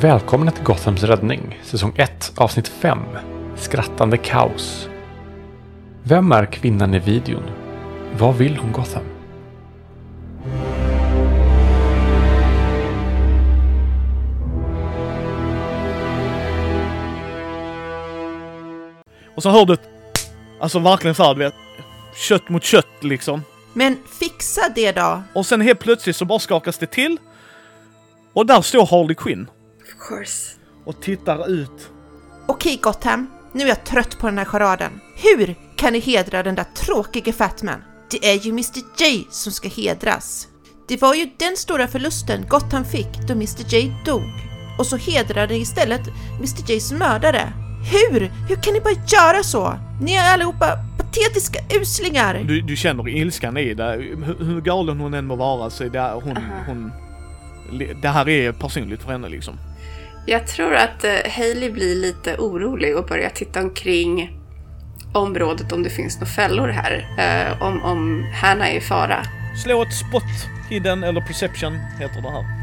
Välkomna till Gothams räddning, säsong 1, avsnitt 5. Skrattande kaos. Vem är kvinnan i videon? Vad vill hon Gotham? Och så hör du ett, alltså verkligen såhär du vet, kött mot kött liksom. Men fixa det då! Och sen helt plötsligt så bara skakas det till. Och där står Harley Quinn Of course. och tittar ut. Okej Gotham, nu är jag trött på den här charaden. Hur kan ni hedra den där tråkige Fatman? Det är ju Mr J som ska hedras. Det var ju den stora förlusten Gotham fick då Mr J dog. Och så hedrar ni istället Mr Js mördare. Hur? Hur kan ni bara göra så? Ni är allihopa patetiska uslingar! Du, du känner ilskan i det. Hur, hur galen hon än må vara så är det, hon, Aha. hon... Det här är personligt för henne liksom. Jag tror att eh, Hailey blir lite orolig och börjar titta omkring området om det finns några fällor här. Eh, om, om Hanna är i fara. Slå ett spot, hidden eller perception heter det här.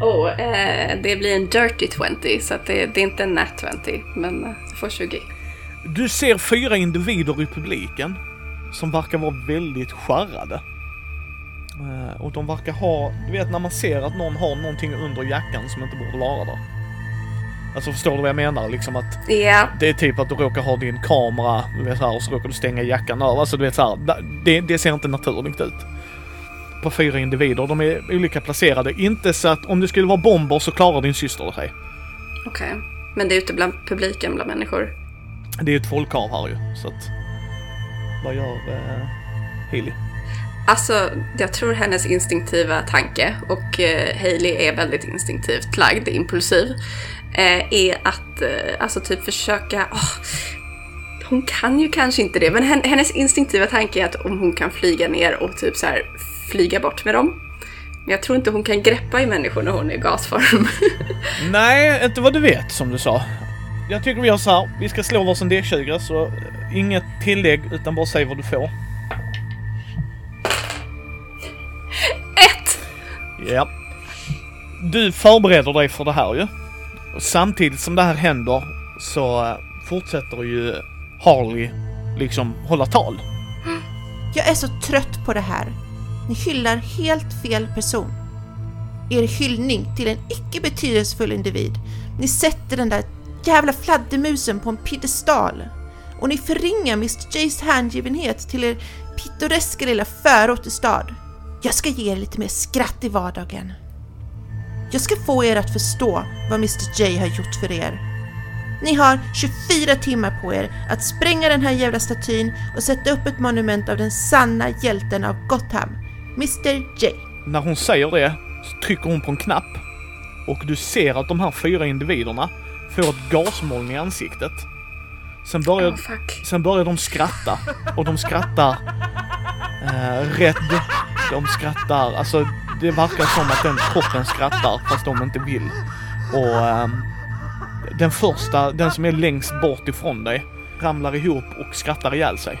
Oh, eh, det blir en dirty 20 så det, det är inte en nat 20 men eh, jag får 20. Du ser fyra individer i publiken som verkar vara väldigt skärrade. Eh, Och de verkar ha, du vet när man ser att någon har någonting under jackan som inte borde vara där. Alltså förstår du vad jag menar? Liksom att Ja, det är typ att du råkar ha din kamera, du vet så här, och så råkar du stänga jackan över. Alltså du vet så här, det, det ser inte naturligt ut. På fyra individer, de är olika placerade. Inte så att om det skulle vara bomber så klarar din syster sig. okej. Men det är ute bland publiken, bland människor. Det är ju ett folkhav här ju, så att... Vad gör eh, Healy? Alltså, jag tror hennes instinktiva tanke, och eh, Hailey är väldigt instinktivt lagd, impulsiv, eh, är att eh, alltså typ försöka... Oh, hon kan ju kanske inte det, men hennes instinktiva tanke är att om hon kan flyga ner och typ så här flyga bort med dem. Men jag tror inte hon kan greppa i människor när hon är i gasform. Nej, inte vad du vet som du sa. Jag tycker vi gör så här. vi ska slå varsin D20 så eh, inget tillägg utan bara säg vad du får. Ja. Du förbereder dig för det här ju. Och samtidigt som det här händer så eh, fortsätter ju Harley liksom hålla tal. Jag är så trött på det här. Ni hyllar helt fel person. Er hyllning till en icke betydelsefull individ. Ni sätter den där jävla fladdermusen på en piedestal. Och ni förringar Mr Jays hängivenhet till er pittoreska lilla förort i stad. Jag ska ge er lite mer skratt i vardagen. Jag ska få er att förstå vad Mr J har gjort för er. Ni har 24 timmar på er att spränga den här jävla statyn och sätta upp ett monument av den sanna hjälten av Gotham, Mr J. När hon säger det så trycker hon på en knapp och du ser att de här fyra individerna får ett gasmoln i ansiktet. Sen börjar, Oh, sen börjar de skratta och de skrattar eh, rädd. De skrattar, alltså det verkar som att den kroppen skrattar fast de inte vill. Och ehm, den första, den som är längst bort ifrån dig, ramlar ihop och skrattar ihjäl sig.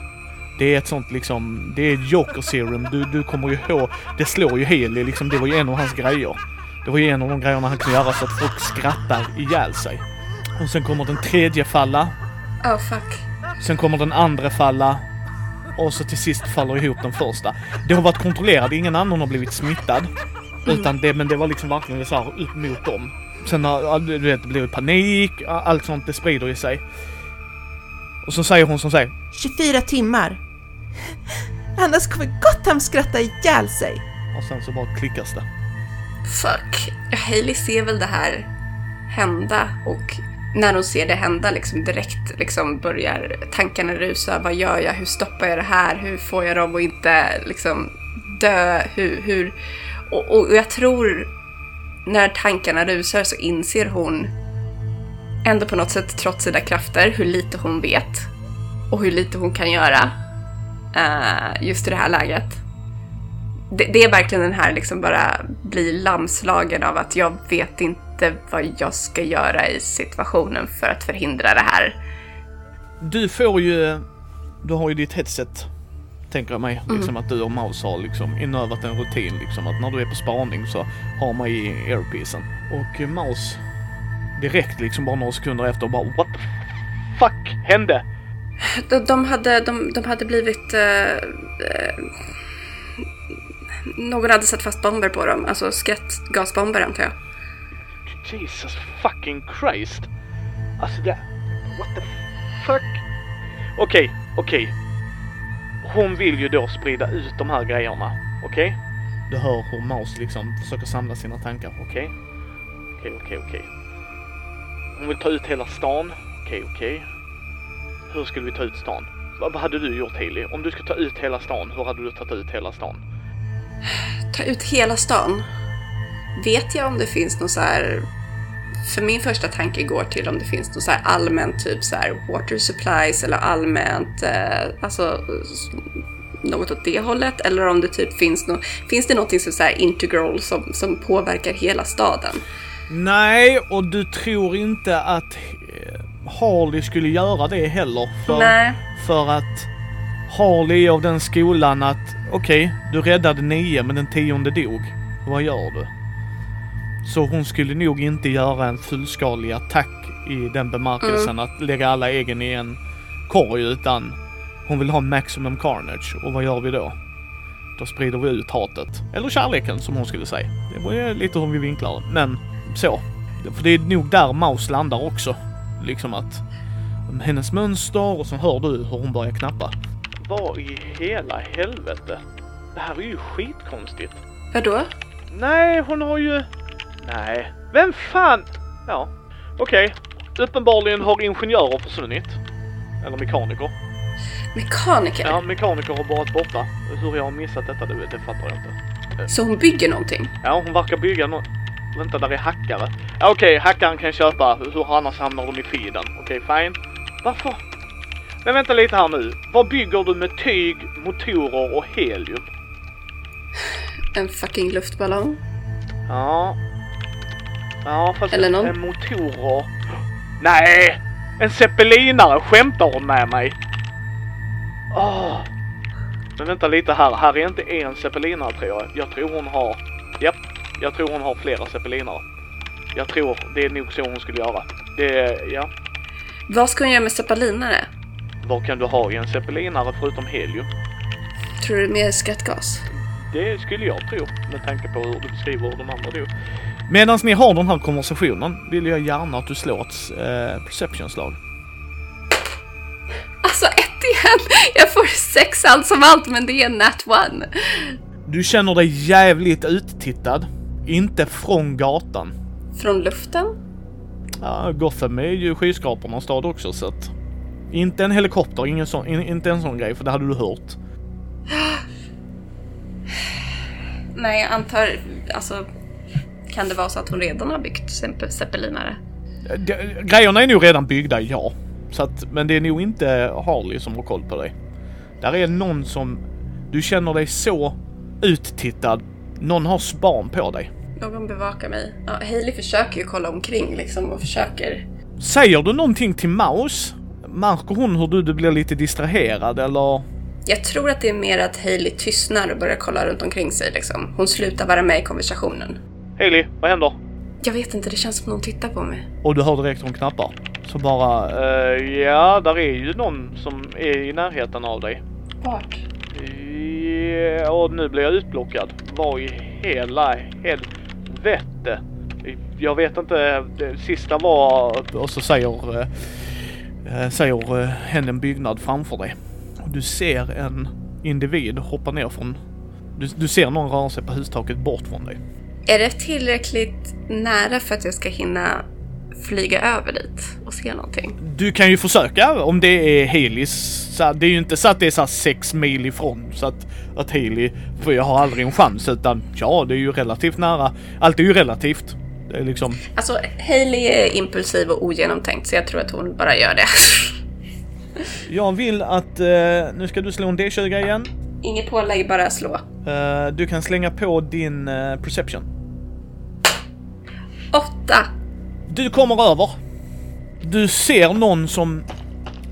Det är ett sånt liksom, det är Joker serum. Du, du kommer ju ihåg, det slår ju Heli liksom, det var ju en av hans grejer. Det var ju en av de grejerna han kunde göra så att folk skrattar ihjäl sig. Och sen kommer den tredje falla, Oh fuck. sen kommer den andra falla och så till sist faller ihop den första. Det har varit kontrollerat, ingen annan har blivit smittad. Utan det, men det var liksom verkligen så här upp mot dem. Sen har, du vet, det blir panik, allt sånt, det sprider i sig. Och så säger hon som säger 24 timmar. Annars kommer Gotham skratta ihjäl sig. och sen så bara klickas det. Fuck. Hailey ser väl det här hända och när hon ser det hända liksom direkt liksom börjar tankarna rusa. Vad gör jag? Hur stoppar jag det här? Hur får jag dem att inte liksom dö? Hur, hur? Och, och jag tror när tankarna rusar så inser hon ändå på något sätt trots sina krafter hur lite hon vet och hur lite hon kan göra uh, just i det här läget det, det är verkligen den här liksom bara bli lamslagen av att jag vet inte vad jag ska göra i situationen för att förhindra det här. Du får ju, du har ju ditt headset tänker jag mig. Liksom att du och Maus har liksom inövat en rutin liksom att när du är på spaning så har man i airpiecen. Och Maus direkt liksom bara några sekunder efter bara what the fuck hände? De, de, hade, de, de hade blivit... eh, eh, någon hade satt fast bomber på dem. Alltså skrattgasbomber antar jag. Jesus fucking Christ. Alltså det... What the fuck? Okej, okej. Hon vill ju då sprida ut de här grejerna. Okej? Du hör hur Maus liksom försöker samla sina tankar. Okej? Okej, okej, okej. Hon vill ta ut hela stan. Okej, okej. Hur skulle vi ta ut stan? Vad, vad hade du gjort Hailey? Om du skulle ta ut hela stan, hur hade du tagit ut hela stan? Ta ut hela stan. Vet jag om det finns någon så här... För min första tanke går till om det finns någon så här allmänt typ så här water supplies eller allmänt, eh, alltså något åt det hållet. Eller om det typ finns något, finns det någonting som så här integral som, som påverkar hela staden? Nej, och du tror inte att eh, Harley skulle göra det heller. För, Nej. för att Harley är av den skolan att okej, du räddade nio men den tionde dog. Vad gör du? Så hon skulle nog inte göra en fullskalig attack i den bemärkelsen att lägga alla äggen i en korg utan hon vill ha maximum carnage. Och vad gör vi då? Då sprider vi ut hatet. Eller kärleken som hon skulle säga. Det var ju lite hur vi vinklar. Men så. För det är nog där Maus landar också. Liksom att hennes mönster och så hör du hur hon börjar knappa. Vad i hela helvete? Det här är ju skitkonstigt. Vadå? Nej, hon har ju... Nej. Vem fan? Ja, okej. Uppenbarligen har ingenjörer försvunnit. Eller mekaniker. Mekaniker? Ja, mekaniker har varit borta. Hur jag har missat detta, det, det fattar jag inte. Så hon bygger någonting? Ja, hon verkar bygga något. Vänta, där är hackare. Ja, okej, hackaren kan köpa. Hur annars hamnar de i feeden? Okej, fine. Varför? Men vänta lite här nu. Vad bygger du med tyg, motorer och helium? En fucking luftballong? Ja. Ja, fast Eller någon- en motorer... Nej! En zeppelinare! Skämtar hon med mig? Åh. Men vänta lite här. Här är inte en zeppelinare tror jag. Jag tror hon har... Japp. Jag tror hon har flera zeppelinare. Jag tror det är nog så hon skulle göra. Det... Ja. Vad ska hon göra med zeppelinare? Vad kan du ha i en zeppelinare förutom helium? Tror du mer skrattgas? Det skulle jag tro med tanke på hur du beskriver hur de andra dog. Medan ni har den här konversationen vill jag gärna att du slår ett eh, perception-slag. Alltså ett igen! Jag får sex allt som allt men det är nat one. Du känner dig jävligt uttittad. Inte från gatan. Från luften? Ja, Gotham är ju skyskrapornas stad också så att... Inte en helikopter, ingen sån, in, inte en sån grej för det hade du hört. Nej, jag antar, alltså kan det vara så att hon redan har byggt zepp- zeppelinare? De, grejerna är nog redan byggda, ja. Så att, men det är nog inte Harley som har koll på dig. Där är någon som... Du känner dig så uttittad. Någon har span på dig. Någon bevakar mig. Ja, Hailey försöker ju kolla omkring liksom och försöker. Säger du någonting till Maus? Märker hon hur du, du blir lite distraherad eller? Jag tror att det är mer att Hailey tystnar och börjar kolla runt omkring sig liksom. Hon slutar vara med i konversationen. Hailey, vad händer? Jag vet inte, det känns som någon tittar på mig. Och du hör direkt hon knappar. Så bara, eh, ja, där är ju någon som är i närheten av dig. Vart? Ja, och nu blir jag utblockad. Vad i hela helvete? Jag vet inte, det sista var... Och så säger, eh, säger eh, hen en byggnad framför dig. Och Du ser en individ hoppa ner från... Du, du ser någon röra sig på hustaket bort från dig. Är det tillräckligt nära för att jag ska hinna flyga över dit och se någonting? Du kan ju försöka om det är Helis. Så det är ju inte så att det är så sex mil ifrån så att, att Haley, för jag har aldrig en chans utan ja, det är ju relativt nära. Allt är ju relativt. Det är liksom, Alltså, Hailey är impulsiv och ogenomtänkt så jag tror att hon bara gör det. jag vill att, eh, nu ska du slå en D20 igen. Inget pålägg, bara slå. Eh, du kan slänga på din eh, perception. Åtta! Du kommer över. Du ser någon som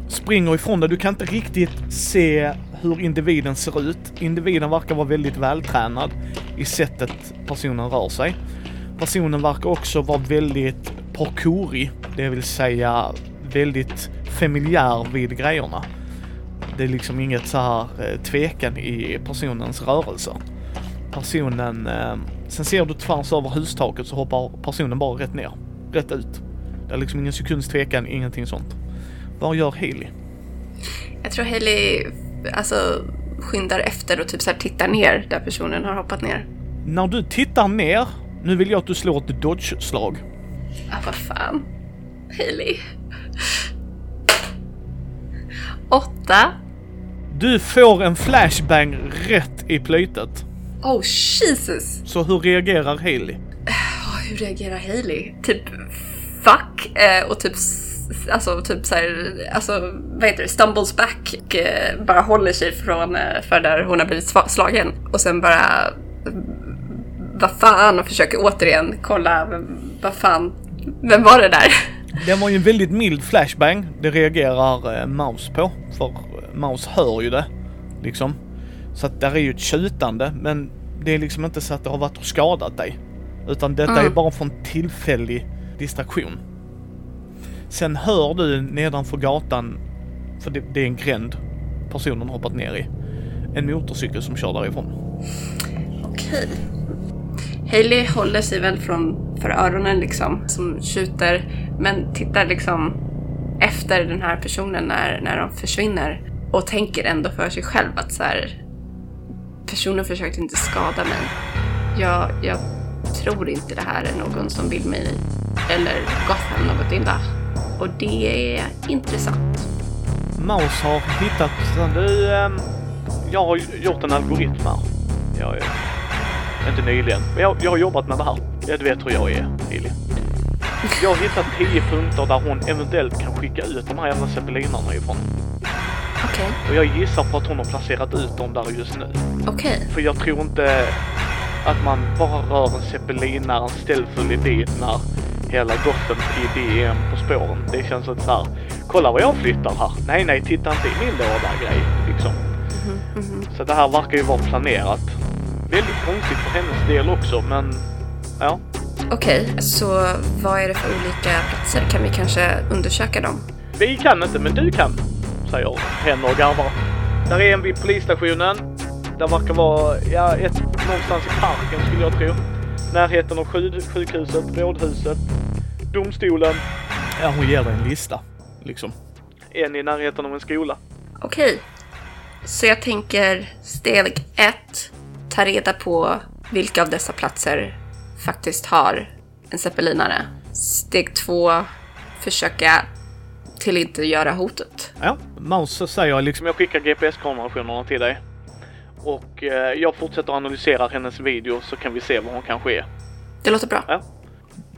springer ifrån dig. Du kan inte riktigt se hur individen ser ut. Individen verkar vara väldigt vältränad i sättet personen rör sig. Personen verkar också vara väldigt parkourig, det vill säga väldigt familjär vid grejerna. Det är liksom inget så här eh, tvekan i personens rörelser. Personen, eh, sen ser du tvärs över hustaket så hoppar personen bara rätt ner. Rätt ut. Det är liksom ingen sekunds tvekan, ingenting sånt. Vad gör Haley? Jag tror Hailey alltså, skyndar efter och typ så tittar ner där personen har hoppat ner. När du tittar ner, nu vill jag att du slår ett dodge-slag. Ah, vad fan. Hailey. Åtta. Du får en flashbang rätt i plöjtet. Oh Jesus! Så hur reagerar Haley? Hur reagerar Hailey? Typ fuck eh, och typ alltså typ så här, alltså vad heter det, stumbles back och eh, bara håller sig från eh, för där hon har blivit slagen och sen bara vad fan och försöker återigen kolla vad fan, vem var det där? Det var ju en väldigt mild flashbang. Det reagerar eh, Mouse på. För Mouse hör ju det. Liksom. Så att där är ju ett tjutande. Men det är liksom inte så att det har varit och skadat dig. Utan detta är Mm. bara för en tillfällig distraktion. Sen hör du nedanför gatan, för det, det är en gränd personen hoppat ner i. En motorcykel som kör därifrån. Okej. Hailey håller sig väl från för öronen liksom, som tjuter, men tittar liksom efter den här personen när, när de försvinner och tänker ändå för sig själv att så här, personen försökte inte skada mig. Jag, jag tror inte det här är någon som vill mig eller Gotham något illa. Och det är intressant. Maus har hittat... Du, ehm, jag har gjort en algoritm här. Jag inte nyligen, men jag, jag har jobbat med det här. Ja, du vet hur jag är, Lili. Jag har hittat 10 punkter där hon eventuellt kan skicka ut de här jävla zeppelinarna ifrån. Okej, Och jag gissar på att hon har placerat ut dem där just nu. okej. För jag tror inte att man bara rör en zeppelinare, en ställfull idé när hela Gothams idé är på spåren. Det känns som så här, kolla vad jag flyttar här. Nej, nej, titta inte i min låda grej, liksom. Så det här verkar ju vara planerat. Väldigt konstigt för hennes del också, men ja. Okej, så vad är det för olika platser? Kan vi kanske undersöka dem? Vi kan inte, men du kan, säger hen och garvar. Där är en vid polisstationen. Där verkar vara, ja, ett, någonstans i parken skulle jag tro. Närheten av sjuk, sjukhuset, rådhuset, domstolen. Ja, hon ger dig en lista, liksom. En i närheten av en skola. Okej. Så jag tänker steg ett, ta reda på vilka av dessa platser faktiskt har en zeppelinare. Steg två, försöka till inte göra hotet. Ja, Mouse säger liksom, jag skickar GPS-konversationerna till dig. Och eh, jag fortsätter analysera hennes video så kan vi se vad hon kanske är. Det låter bra.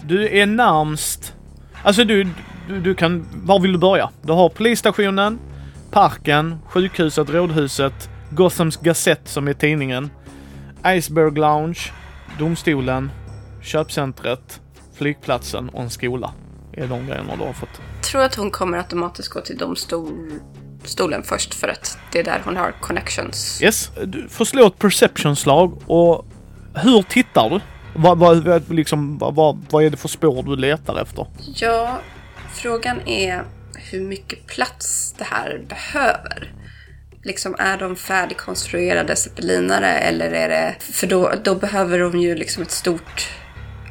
Du är närmst... Alltså du, du, du kan... Var vill du börja? Du har polisstationen, parken, sjukhuset, rådhuset, Gothams Gazette som är tidningen, Iceberg Lounge, domstolen, köpcentret, flygplatsen och en skola. Är de grejerna du har fått. tror att hon kommer automatiskt gå till domstolen först för att det är där hon har connections. Yes. Du får slå ett perception-slag och hur tittar du? Vad, vad, liksom, vad, vad är det för spår du letar efter? Ja, frågan är hur mycket plats det här behöver. Liksom, är de färdigkonstruerade zeppelinare eller är det... För då, då behöver de ju liksom ett stort...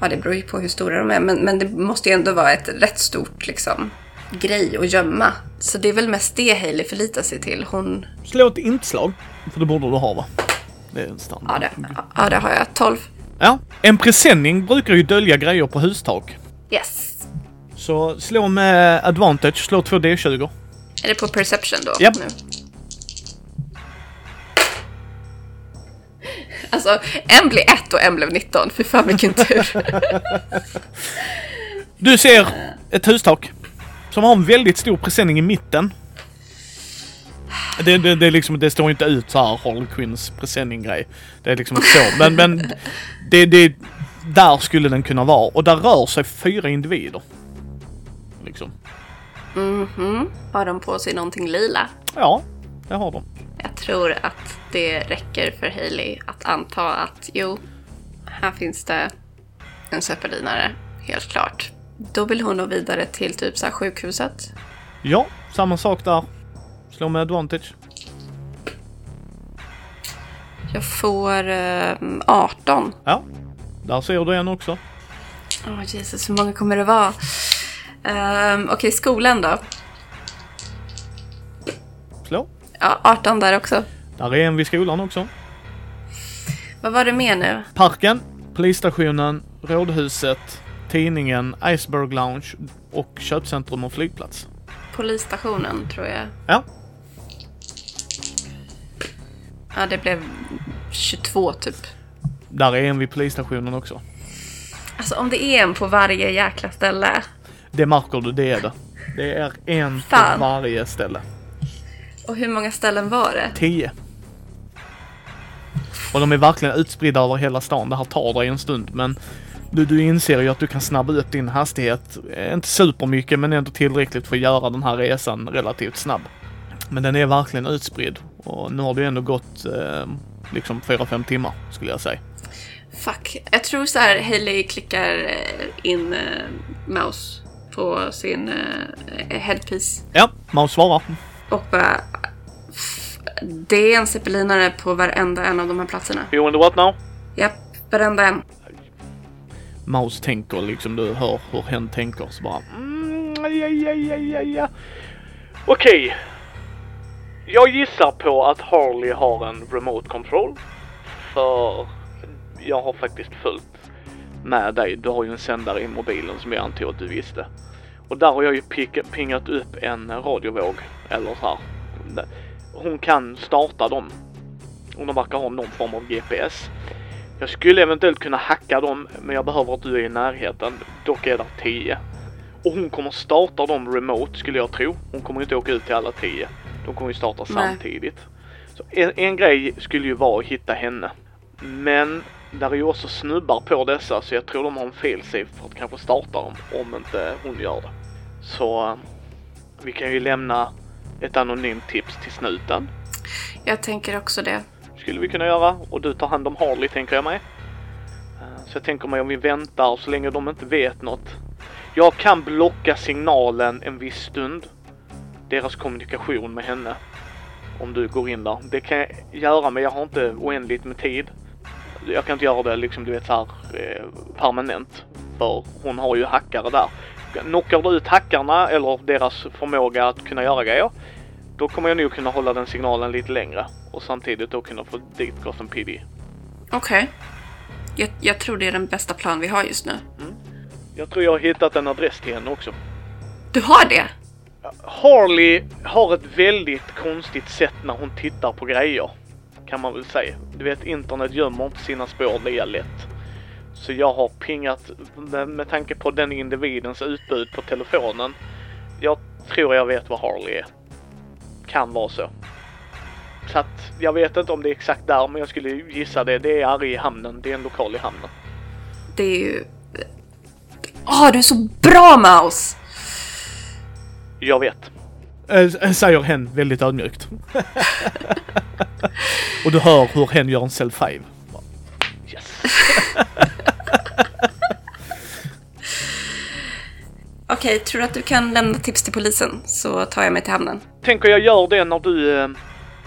Ja, det beror ju på hur stora de är, men, men det måste ju ändå vara ett rätt stort liksom grej att gömma. Så det är väl mest det Hailey förlitar sig till. Hon... Slå ett intslag. För det borde du ha va? Det är en standard. Ja, det, ja, det har jag. 12. Ja, en presenning brukar ju dölja grejer på hustak. Yes. Så slå med advantage, slå 2 D20. Är det på perception då? Japp. Nu? Alltså, en blev 1 och en blev 19. Fy fan vilken tur. Du ser ett hustak. Som har en väldigt stor presenning i mitten. Det, det, det, liksom, det står inte ut så här Harley Quinns presenning-grej. Det är liksom så. Men, men det, det, där skulle den kunna vara. Och där rör sig fyra individer. Liksom. Mhm. Har de på sig någonting lila? Ja. Jag har dem. Jag tror att det räcker för Hailey att anta att jo, här finns det en zeppelinare, helt klart. Då vill hon nog vidare till typ så sjukhuset. Ja, samma sak där. Slå med advantage. Jag får eh, 18. Ja, där ser du en också. Åh Jesus, hur många kommer det vara? Um, Okej, skolan då? 18 där också. Där är en vid skolan också. Vad var det mer nu? Parken, polisstationen, rådhuset, tidningen, Iceberg Lounge och köpcentrum och flygplats. Polisstationen, tror jag. Ja, Ja, det blev 22 typ. där är en vid polisstationen också. Alltså om det är en på varje jäkla ställe. Det märker du, det är det. Det är en Fan. på varje ställe. Och hur många ställen var det? Tio. Och de är verkligen utspridda över hela stan. Det här tar dig en stund men du, du inser ju att du kan snabba upp din hastighet. Eh, Inte supermycket men ändå tillräckligt för att göra den här resan relativt snabb. Men den är verkligen utspridd och nu har det ändå gått eh, liksom 4-5 timmar skulle jag säga. Fuck. Jag tror så här Hailey klickar eh, in eh, mouse på sin eh, headpiece. Ja, Maus svarar. Och bara... f- Det är en zeppelinare på varenda en av de här platserna. You wonder what now? Japp, varenda en. Maus tänker liksom, du hör hur hen tänker så bara mm, ja, ja, ja, ja, ja. Okej. Jag gissar på att Harley har en remote control. För jag har faktiskt följt med dig. Du har ju en sändare i mobilen som jag antog att du visste. Och där har jag ju pingat upp en radiovåg. Eller så här. Hon kan starta dem. Och de verkar ha någon form av GPS. Jag skulle eventuellt kunna hacka dem, men jag behöver att du är i närheten. Dock är det 10. Och hon kommer starta dem remote, skulle jag tro. Hon kommer inte åka ut till alla 10. De kommer ju starta Nej. samtidigt. Så en, en grej skulle ju vara att hitta henne. Men där är ju också snubbar på dessa, så jag tror de har en failsafe för att kanske starta dem, om inte hon gör det. Så vi kan ju lämna ett anonymt tips till snuten. Jag tänker också det. Skulle vi kunna göra. Och du tar hand om Harley tänker jag mig. Eh, Så jag tänker mig om vi väntar så länge de inte vet något. Jag kan blocka signalen en viss stund. Deras kommunikation med henne. Om du går in där. Det kan jag göra men jag har inte oändligt med tid. Jag kan inte göra det liksom du vet så här eh, permanent. För hon har ju hackare där. Knockar du ut hackarna eller deras förmåga att kunna göra grejer. Då kommer jag nog kunna hålla den signalen lite längre. Och samtidigt då kunna få dit Gotham PD. Okej. Jag, jag tror det är den bästa plan vi har just nu. Jag tror jag har hittat en adress till henne också. Du har det? Harley har ett väldigt konstigt sätt när hon tittar på grejer. Kan man väl säga. Du vet internet gömmer inte sina spår lika lätt. Så jag har pingat med, med tanke på den individens utbud på telefonen. Jag tror jag vet vad Harley är. Kan vara så. Så att jag vet inte om det är exakt där men jag skulle gissa det. Det är i hamnen. Det är en lokal i hamnen. Det är ju... Åh, du är så bra Mouse! Jag vet. Äh, säger hen väldigt ödmjukt. Och du hör hur hen gör en cell 5. Yes. Okej, tror du att du kan lämna tips till polisen så tar jag mig till hamnen? Tänker jag gör det när du eh,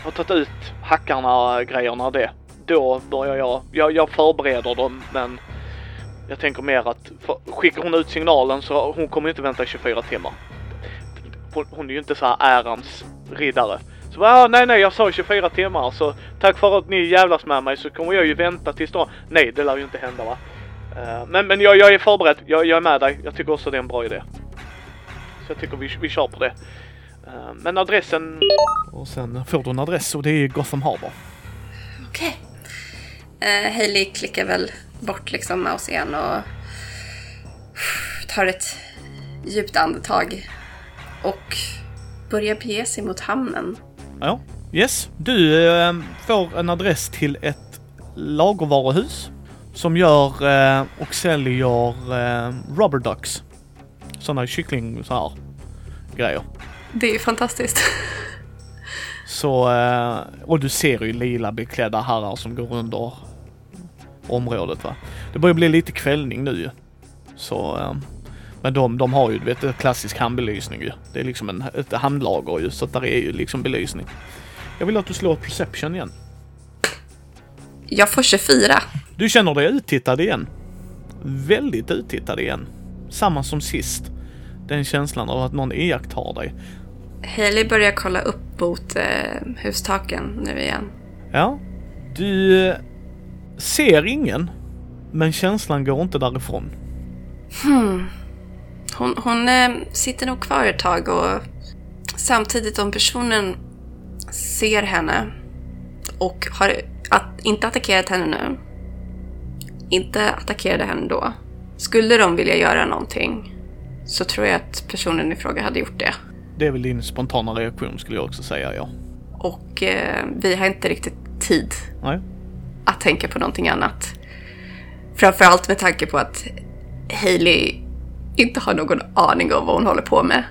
har tagit ut hackarna grejerna det. Då börjar jag, jag, jag förbereder dem men jag tänker mer att för, skickar hon ut signalen så hon kommer inte vänta i 24 timmar. Hon, hon är ju inte så här ärans riddare. Så bara, ah, nej nej jag sa 24 timmar så tack för att ni jävlas med mig så kommer jag ju vänta tills då. Nej det lär ju inte hända va. Eh, men men jag, jag är förberedd, jag, jag är med dig. Jag tycker också det är en bra idé. Så jag tycker vi, vi kör på det. Eh, Men adressen... Och sen får du en adress och det är Gotham Harbor. Okej. Eh, Hailey klickar väl bort liksom mouse igen och tar ett djupt andetag och börjar bege sig mot hamnen. Ja. Yes. Du eh, får en adress till ett lagervaruhus som gör eh, och säljer eh, rubber ducks. Sådana kyckling så här grejer. Det är fantastiskt. Så, eh, och du ser ju lila beklädda herrar som går under området va. Det börjar bli lite kvällning nu ju. Så, eh, men de, de har ju, du vet, klassisk handbelysning ju. Det är liksom en, ett handlager ju, så där är ju liksom belysning. Jag vill att du slår perception igen. Jag får 24. Du känner dig uttittad igen. Väldigt uttittad igen. Samma som sist. Den känslan av att någon iakttar dig. Hailey börjar kolla upp mot eh, hustaken nu igen. Ja. Du eh, ser ingen, men känslan går inte därifrån. Hon, hon eh, sitter nog kvar ett tag och samtidigt om personen ser henne och har att, inte attackerat henne nu, inte attackerade henne då. Skulle de vilja göra någonting så tror jag att personen i fråga hade gjort det. Det är väl din spontana reaktion skulle jag också säga, ja. Och eh, vi har inte riktigt tid Nej. att tänka på någonting annat. Framförallt med tanke på att Hailey inte har någon aning om vad hon håller på med.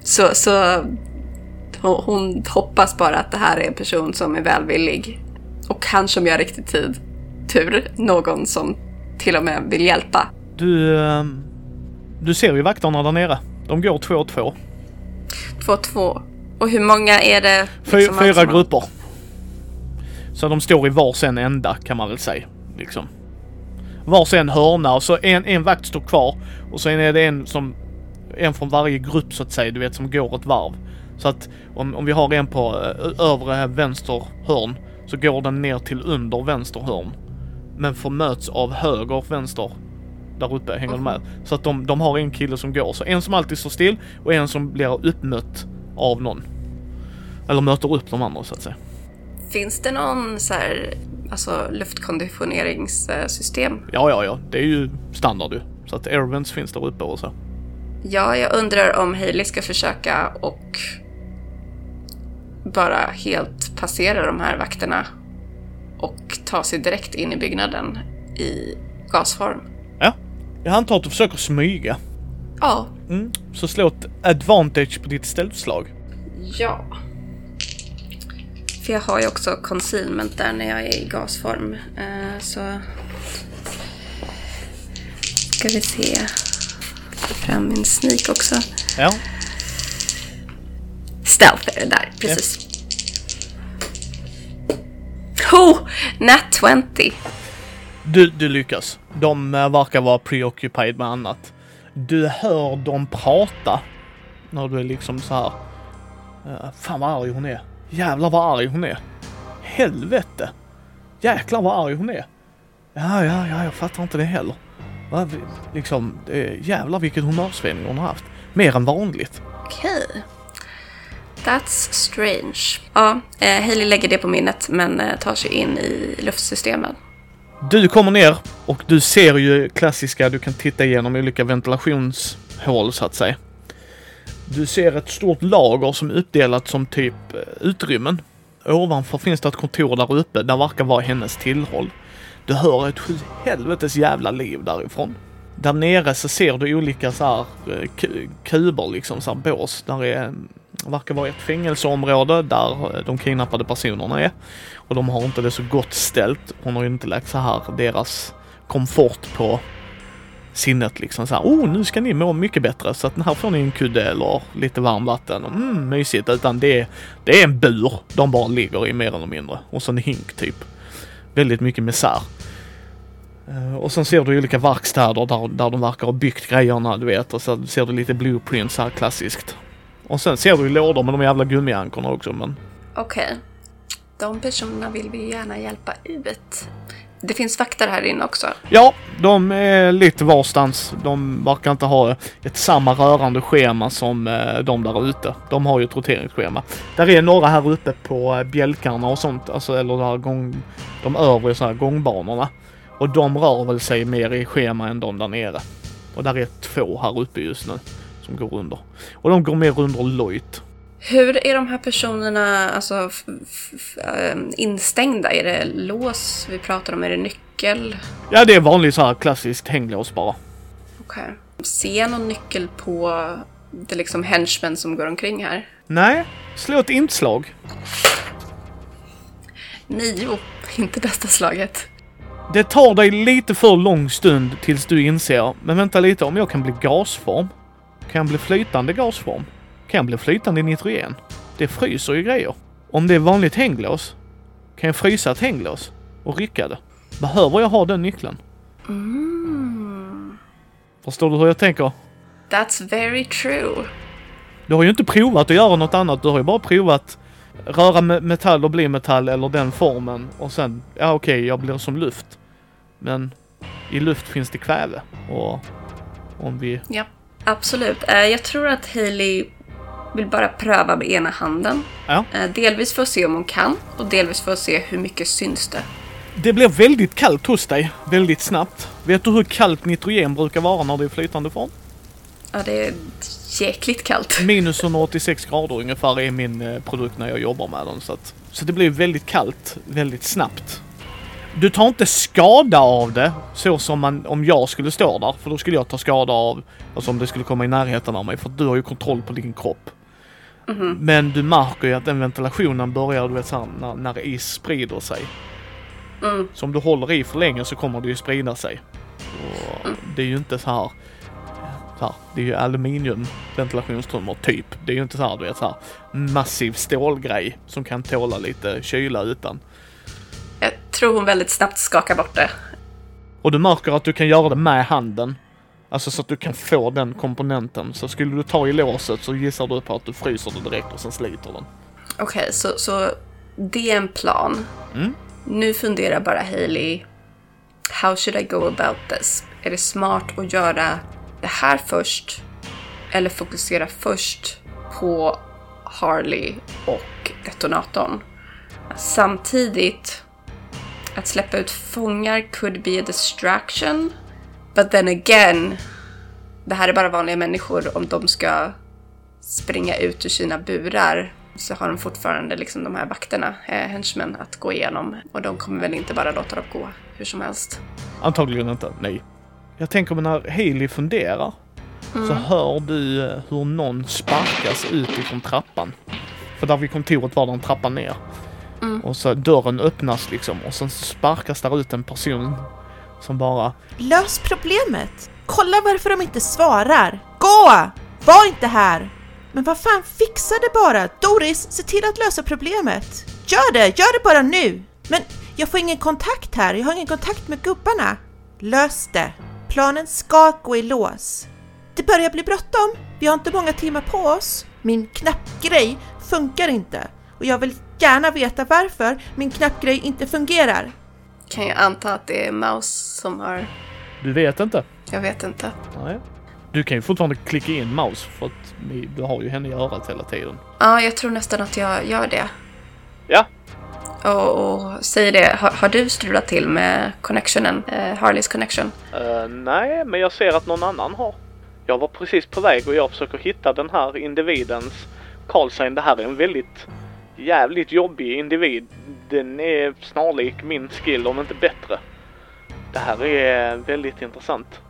så, så hon, hoppas bara att det här är en person som är välvillig och kanske om jag har riktigt tid, tur, någon som till och med vill hjälpa. Du, eh, du ser ju vakterna där nere. De går två och två. Två, två. Och hur många är det? Liksom fyra som- grupper. Så de står i varsin ända kan man väl säga. Liksom. Varsin hörna och så en, en vakt står kvar och sen är det en som en från varje grupp så att säga, du vet som går ett varv. Så att om, om vi har en på eh, övre vänster hörn så går den ner till under vänster hörn. Men förmöts av höger vänster där uppe, hänger du med? Så att de, de har en kille som går. Så en som alltid står still och en som blir uppmött av någon. Eller möter upp de andra så att säga. Finns det någon så här, alltså luftkonditioneringssystem? Ja, ja, ja. Det är ju standard ju. Så att airvents finns där uppe och så. Ja, jag undrar om Hailey ska försöka och bara helt passera de här vakterna och ta sig direkt in i byggnaden i gasform. Ja. Jag antar att du försöker smyga. Ja, Mm. Så slå ett advantage på ditt ställslag. ja. För jag har ju också concealment där när jag är i gasform. Eh, så... Ska vi se. Ta fram min sneak också. Ja. Stealth är det där, precis. Oh! Nat 20! Du, du lyckas. De eh, verkar vara preoccupied med annat. Du hör dem prata. När du är liksom så här. eh, fan vad arg hon är. Jävlar vad arg hon är. Helvete. Jäklar vad arg hon är. Ja, ja, ja, jag fattar inte det heller. Va, liksom, jävlar vilket humörsvängning hon har haft. Mer än vanligt. Okej. That's strange. Ja, eh, Hailey lägger det på minnet men eh, tar sig in i luftsystemen. Du kommer ner och du ser ju klassiska, du kan titta igenom olika ventilationshål så att säga. Du ser ett stort lager som är uppdelat som typ eh, utrymmen. Ovanför finns det ett kontor där uppe, där verkar vara hennes tillhåll. Du hör ett sju helvetes jävla liv därifrån. Där nere så ser du olika så här eh, kuber liksom, så här bås. Där är, verkar vara ett fängelseområde där eh, de kidnappade personerna är. Och de har inte det så gott ställt. Hon har ju inte lagt så här deras komfort på sinnet liksom så här. Oh, nu ska ni må mycket bättre så att här får ni en kudde eller lite varmvatten. Mm, mysigt. Utan det är, det är en bur de bara ligger i mer eller mindre. Och så en hink typ. Väldigt mycket misär. Eh, och sen ser du olika verkstäder där, där de verkar ha byggt grejerna, du vet. Och så ser du lite blueprints här klassiskt. Och sen ser du ju lådor med de jävla gummiankorna också men Okej. De personerna vill vi ju gärna hjälpa ut. Det finns vakter här inne också. Ja, de är lite varstans. De verkar inte ha ett samma rörande schema som eh, de där ute. De har ju ett roteringsschema. Där är några här uppe på eh, bjälkarna och sånt, alltså eller där gång, de övre så här gångbanorna. Och de rör väl sig mer i schema än de där nere. Och där är två här uppe just nu som går under. Och de går mer under lojt. Hur är de här personerna alltså, ehm, instängda? Är det lås vi pratar om? Är det nyckel? Ja, det är vanligt så här klassiskt hänglås bara. Okej. Ser jag någon nyckel på det liksom henchmen som går omkring här. Nej, slå ett inslag. Nio, inte bästa slaget. Det tar dig lite för lång stund tills du inser, men vänta lite, om jag kan bli gasform? Kan jag bli flytande gasform? Kan jag bli flytande nitrogen? Det fryser ju grejer. Om det är vanligt hänglås, kan jag frysa ett hänglås och rycka det? Behöver jag ha den nyckeln? Förstår du hur jag tänker? That's very true. Du har ju inte provat att göra något annat, du har ju bara provat röra me- metall och bli metall eller den formen och sen, ja okej, jag blir som luft. Men i luft finns det kväve och om vi... Ja, absolut. Eh, Jag tror att Hailey vill bara pröva med ena handen. Ja. Eh, Delvis för att se om hon kan och delvis för att se hur mycket syns det. Det blir väldigt kallt hos dig, väldigt snabbt. Vet du hur kallt nitrogen brukar vara när det är flytande form? Ja, det är jäkligt kallt. Minus 186 grader ungefär är min eh, produkt när jag jobbar med den. Så, att, så det blir väldigt kallt väldigt snabbt. Du tar inte skada av det så som man, om jag skulle stå där. För då skulle jag ta skada av, alltså om det skulle komma i närheten av mig. För du har ju kontroll på din kropp. Men du märker ju att den ventilationen börjar, du vet såhär, när, när is sprider sig. Mm. Så om du håller i för länge så kommer det ju sprida sig. Och det är ju inte så här. Så här det är ju aluminiumventilationstrummor typ. Det är ju inte så här, du vet så här massiv stålgrej som kan tåla lite kyla utan. Jag tror hon väldigt snabbt skakar bort det. Och du märker att du kan göra det med handen. Alltså så att du kan få den komponenten. Så skulle du ta i låset så gissar du på att du fryser det direkt och sen sliter den. Okej, så, så det är en plan. Mm. Nu funderar bara Hailey. How should I go about this? Är det smart att göra det här först? Eller fokusera först på Harley och detonatorn? Samtidigt, att släppa ut fångar could be a distraction. But then again, det här är bara vanliga människor. Om de ska springa ut ur sina burar så har de fortfarande liksom de här vakterna, eh, henchmen, att gå igenom. Och de kommer väl inte bara låta dem gå hur som helst. Antagligen inte, nej. Jag tänker men när Hailey funderar så hör du eh, hur någon sparkas ut ifrån trappan. För där vid kontoret var det en trappa ner. Och så dörren öppnas liksom och sen sparkas där ut en person som bara Lös problemet! Kolla varför de inte svarar! Gå! Var inte här! Men vad fan, fixa det bara! Doris, se till att lösa problemet! Gör det! Gör det bara nu! Men jag får ingen kontakt här, jag har ingen kontakt med gubbarna. Lös det! Planen ska gå i lås. Det börjar bli bråttom, vi har inte många timmar på oss. Min knappgrej funkar inte och jag vill gärna veta varför min knappgrej inte fungerar. Kan jag anta att det är Mouse som har... Du vet inte? Jag vet inte. Nej. Du kan ju fortfarande klicka in mouse för att du har ju henne i örat hela tiden. Ja, jag tror nästan att jag gör det. Ja. Och, och säg det, har, har du strulat till med connectionen? Eh, Harleys connection? Eh, nej, men jag ser att någon annan har. Jag var precis på väg och jag försöker hitta den här individens callsign. Det här är en väldigt jävligt jobbig individ. Den är snarlik min skill om inte bättre. Det här är väldigt intressant.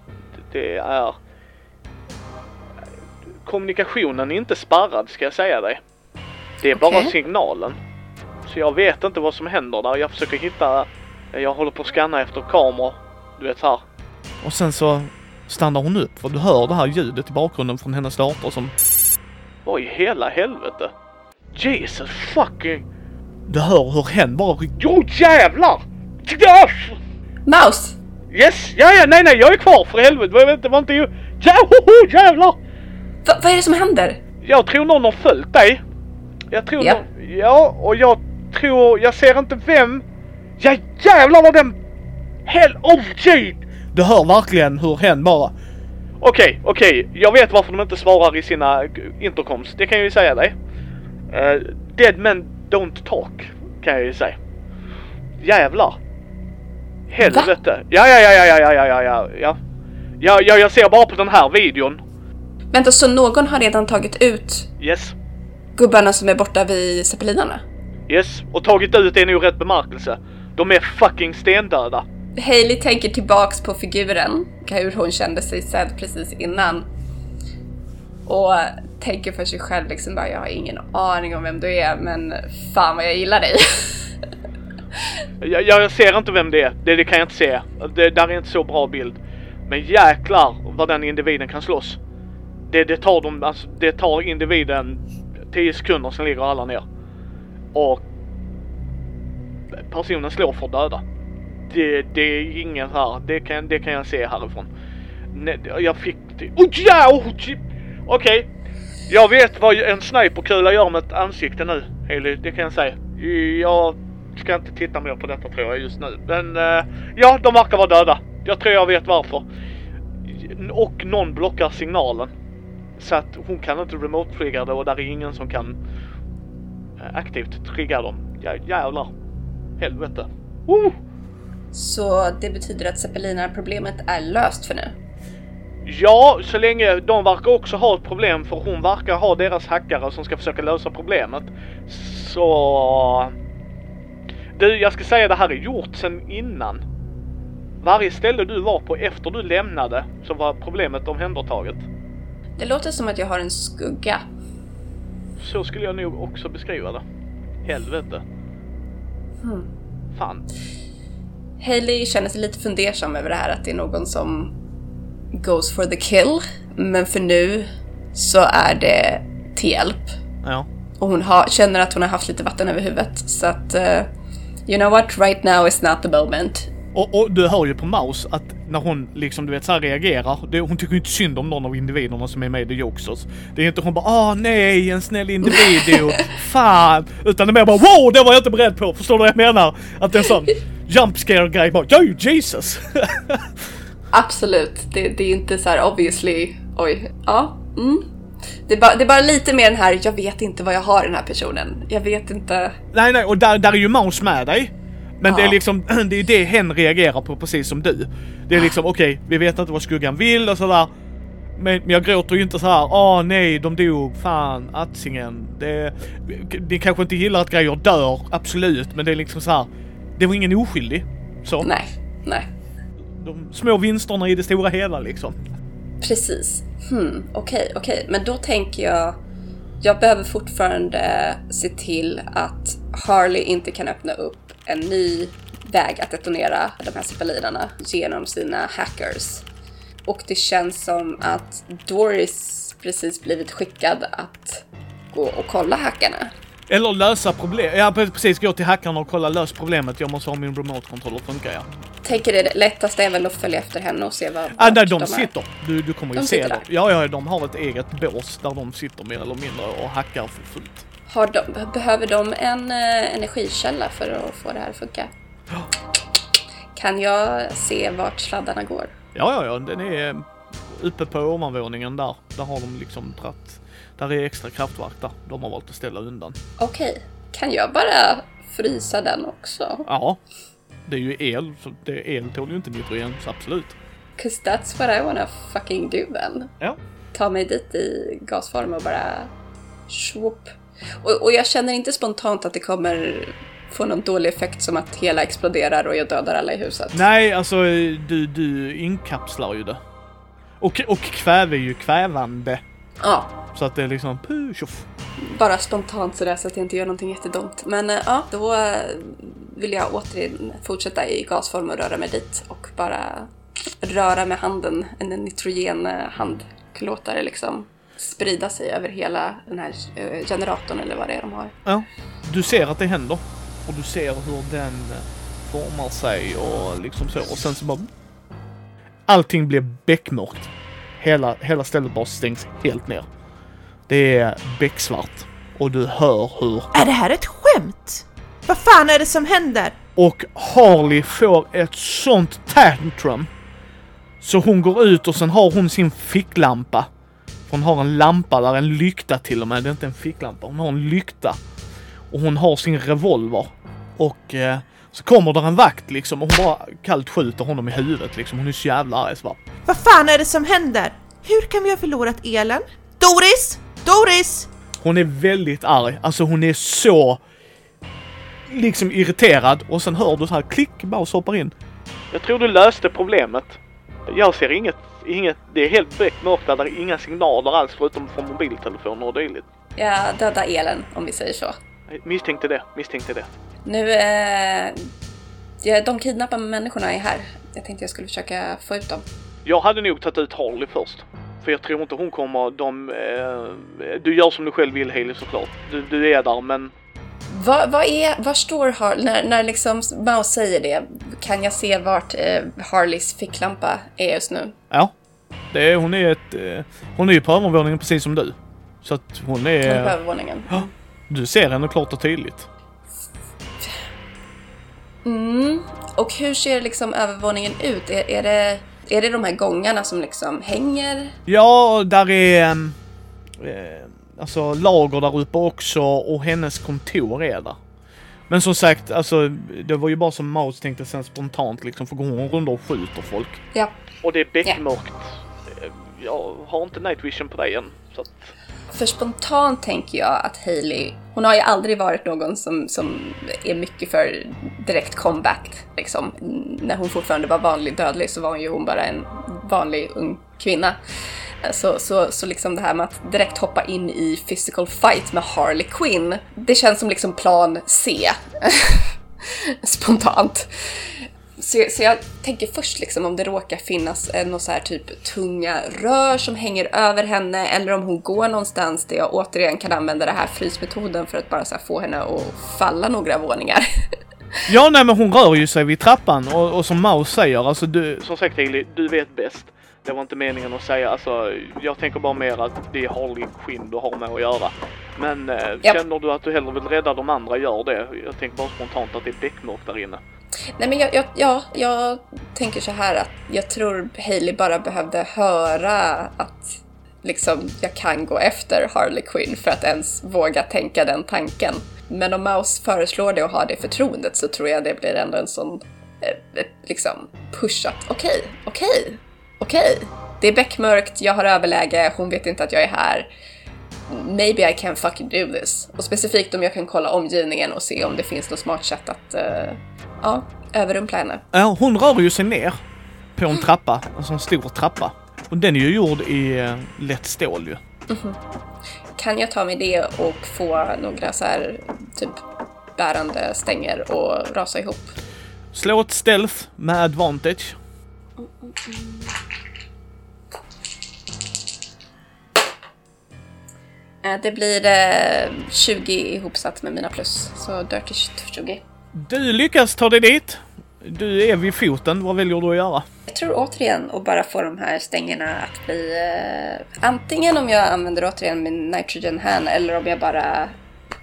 Det är... Kommunikationen är inte sparrad ska jag säga dig. Det är bara Okej. signalen. Så jag vet inte vad som händer där. Jag försöker hitta... Jag håller på att scanna efter kameror. Du vet så här. Och sen så stannar hon upp för du hör det här ljudet i bakgrunden från hennes dator som... Vad i hela helvete? Jesus fucking... Du hör hur hen bara... Jo jävlar! Mouse! Yes! Ja, ja, nej, nej, jag är kvar för helvete. Jag vet inte, var inte ju... Ja, hoho, jävlar! Va, vad är det som händer? Jag tror någon har följt dig. Jag tror Ja. någon... Ja, och jag tror... Jag ser inte vem. Ja, jävlar vad den... Hell of shit! Du hör verkligen hur hen bara... Okej, okej. Jag vet varför de inte svarar i sina intercoms. Det kan jag ju säga dig. Eh, dead men don't talk. Kan jag ju säga. Jävlar. Helvete. Ja, ja, ja, ja, ja, ja, ja, ja, ja. Ja, ja, jag ser bara på den här videon. Vänta, så någon har redan tagit ut Yes. gubbarna som är borta vid zeppelinarna? Yes, och tagit ut är nog rätt bemärkelse. De är fucking stendöda. Hailey tänker tillbaks på figuren, hur hon kände sig sedd precis innan. och tänker för sig själv liksom bara jag har ingen aning om vem du är men fan vad jag gillar dig. Jag, jag ser inte vem det är. Det, det kan jag inte se. Det där är inte så bra bild. Men jäklar vad den individen kan slåss. Det, det, tar, de, alltså, det tar individen 10 sekunder, sen ligger alla ner. Och personen slår för att döda. Det, det är ingen här, det kan, det kan jag se härifrån. Nej, jag fick. Oh, ja, oh, Okej. Okay. Jag vet vad en sniperkula gör med ett ansikte nu, Haley. Det kan jag säga. Jag ska inte titta mer på detta tror jag just nu. Men uh, ja, de verkar vara döda. Jag tror jag vet varför. Och någon blockar signalen. Så att hon kan inte remote-trigga det och där är ingen som kan eh, aktivt trigga dem. Jä jävlar. Helvete. Uh! Så det betyder att zeppelinarproblemet är löst för nu? Ja, så länge de verkar också ha ett problem för hon verkar ha deras hackare som ska försöka lösa problemet. Så... Du, jag ska säga det här är gjort sen innan. Varje ställe du var på efter du lämnade så var problemet omhändertaget. Det låter som att jag har en skugga. Så skulle jag nog också beskriva det. Helvete. Hmm. Fan. Hailey känner sig lite fundersam över det här att det är någon som goes for the kill. Men för nu så är det till hjälp. Ja. Och hon har, känner att hon har haft lite vatten över huvudet. Så att, uh, you know what, right now is not the moment. Och, och, du hör ju på Mouse att när hon liksom du vet så här reagerar, det, hon tycker inte synd om någon av individerna som är med i The Jokesters. Det är inte hon bara åh nej en snäll individ och fan. Utan det är mer bara wow det var jag inte beredd på. Förstår du vad jag menar? Att det är en sån jump scare grej bara oh, Jesus. Absolut, det, det, är inte så här obviously oj, ja. Mm. Det är, bara, det är, bara, lite mer den här, jag vet inte vad jag har den här personen. Jag vet inte. Nej, nej, och där, där är ju Mouse med dig. Men ja. det är liksom, det är det hen reagerar på precis som du. Det är liksom, okej, okay, vi vet inte vad skuggan vill och sådär. Men, men jag gråter ju inte så här, åh nej, de dog, fan, Atsingen. Det, ni kanske inte gillar att grejer dör, absolut, men det är liksom så här, det var ingen oskyldig. Så. Nej, nej. De små vinsterna i det stora hela liksom. Precis. Hmm, okej, okay, okej, okay. men då tänker jag, jag behöver fortfarande se till att Harley inte kan öppna upp en ny väg att detonera de här zeppelinerna genom sina hackers. Och det känns som att Doris precis blivit skickad att gå och kolla hackarna. Eller lösa problem. Ja precis, gå till hackarna och kolla lös problemet. Jag måste ha min remote-kontroll att funka ja. Tänker det lättaste är väl att följa efter henne och se vad ah, där de, de sitter. Du, du kommer ju se dem. Ja, ja, de har ett eget bås där de sitter mer eller mindre och hackar för fullt. Har de, behöver de en eh, energikälla för att få det här att funka? Kan jag se vart sladdarna går? Ja, ja, ja, den är uppe på ovanvåningen där. Där har de liksom dratt. Där är extra kraftverk där. De har valt att ställa undan. Okej, okay. kan jag bara frysa den också? Ja, det är ju el, det, el tål ju inte nitrogen, så absolut. Cause that's what I wanna fucking do then. Ja. Ta mig dit i gasform och bara swoop. Och, och jag känner inte spontant att det kommer få någon dålig effekt som att hela exploderar och jag dödar alla i huset. Nej, alltså du, du inkapslar ju det. Och, och kväve är ju kvävande. Ja. Så att det är liksom puh, tjoff. Bara spontant sådär så att jag inte gör någonting jättedumt. Men äh, ja, då äh, vill jag återigen fortsätta i gasform och röra mig dit och bara röra med handen, en nitrogenhand. Låta det liksom sprida sig över hela den här eh, generatorn eller vad det är de har. Ja, du ser att det händer och du ser hur den formar sig och liksom så och sen så bara allting blir beckmörkt. Hela, hela stället bara stängs helt ner. Det är becksvart och du hör hur... Är det här ett skämt? Vad fan är det som händer? Och Harley får ett sånt tantrum. Så hon går ut och sen har hon sin ficklampa hon har en lampa där, en lykta till och med. Det är inte en ficklampa. Hon har en lykta. Och hon har sin revolver. Och eh, så kommer där en vakt liksom och hon bara kallt skjuter honom i huvudet liksom. Hon är så jävla arg så Vad fan är det som händer? Hur kan vi ha förlorat elen? Doris! Doris! Hon är väldigt arg. Alltså hon är så liksom irriterad och sen hör du så här klick, Maus hoppar in. Jag tror du löste problemet. Jag ser inget, inget, det är helt beckmörkt där, det är inga signaler alls förutom från mobiltelefoner och dylikt. Jag dödar elen, om vi säger så. Misstänkte det, misstänkte det. Nu, eh, ja, de kidnappade människorna är här. Jag tänkte jag skulle försöka få ut dem. Jag hade nog tagit ut Harley först. För jag tror inte hon kommer, de, eh, du gör som du själv vill Hailey såklart. Du, du är där men Vad, vad är, var står Harley, när, när liksom Mouse säger det, kan jag se vart eh, Harleys ficklampa är just nu? Ja. Det är, hon är ett, eh, hon är ju på övervåningen precis som du. Så att hon Hon är på är, övervåningen. du ser henne klart och tydligt. Mm. Och hur ser liksom övervåningen ut? Är, är, det, är det de här gångarna som liksom hänger? Ja, där är ehm, eh, alltså lager där uppe också och hennes kontor är där. Men som sagt, alltså det var ju bara som Maus tänkte sen spontant liksom, för går hon runt och skjuter folk. Ja. Och det är beckmörkt. Eh, Jag har inte night vision på dig än. Så att, för spontant tänker jag att Hailey, hon har ju aldrig varit någon som, som är mycket för direkt combat. Liksom. När hon fortfarande var vanlig dödlig så var hon ju hon bara en vanlig ung kvinna. Så, så, så liksom det här med att direkt hoppa in i physical fight med Harley Quinn, det känns som liksom plan C. Spontant. Så, så jag tänker först liksom om det råkar finnas eh, någon så här typ tunga rör som hänger över henne eller om hon går någonstans där jag återigen kan använda den här frysmetoden för att bara så här få henne att falla några våningar. Ja, nej men hon rör ju sig vid trappan och, och som Maus säger, alltså du... Som sagt Hailey, du vet bäst. Det var inte meningen att säga, alltså jag tänker bara mer att det är Harley Quinn du har med att göra. Men eh, Japp. känner du att du hellre vill rädda de andra, gör det. Jag tänker bara spontant att det är beckmörkt där inne. Nej men jag, jag, ja, jag tänker så här att jag tror Hailey bara behövde höra att liksom jag kan gå efter Harley Quinn för att ens våga tänka den tanken. Men om Mouse föreslår det och har det förtroendet så tror jag det blir ändå en sån eh, liksom push att okej, okej, okej. Det är beckmörkt, jag har överläge, hon vet inte att jag är här. Maybe I can fucking do this. Och specifikt om jag kan kolla omgivningen och se om det finns något smart sätt att eh, ja, överrumpla henne. Ja, hon rör ju sig ner på en trappa, alltså en stor trappa. Och den är ju gjord i eh, lätt stål ju. Kan jag ta mig det och få några så här typ bärande stänger och rasa ihop? Slå ett stealth med advantage. Eh, Det blir eh, 20 ihopsatt med mina plus, så dirty 20. Du lyckas ta dig dit. Du är vid foten, vad väljer du att göra? Jag tror återigen att bara få de här stängerna att bli eh, antingen om jag använder återigen min nitrogen hand eller om jag bara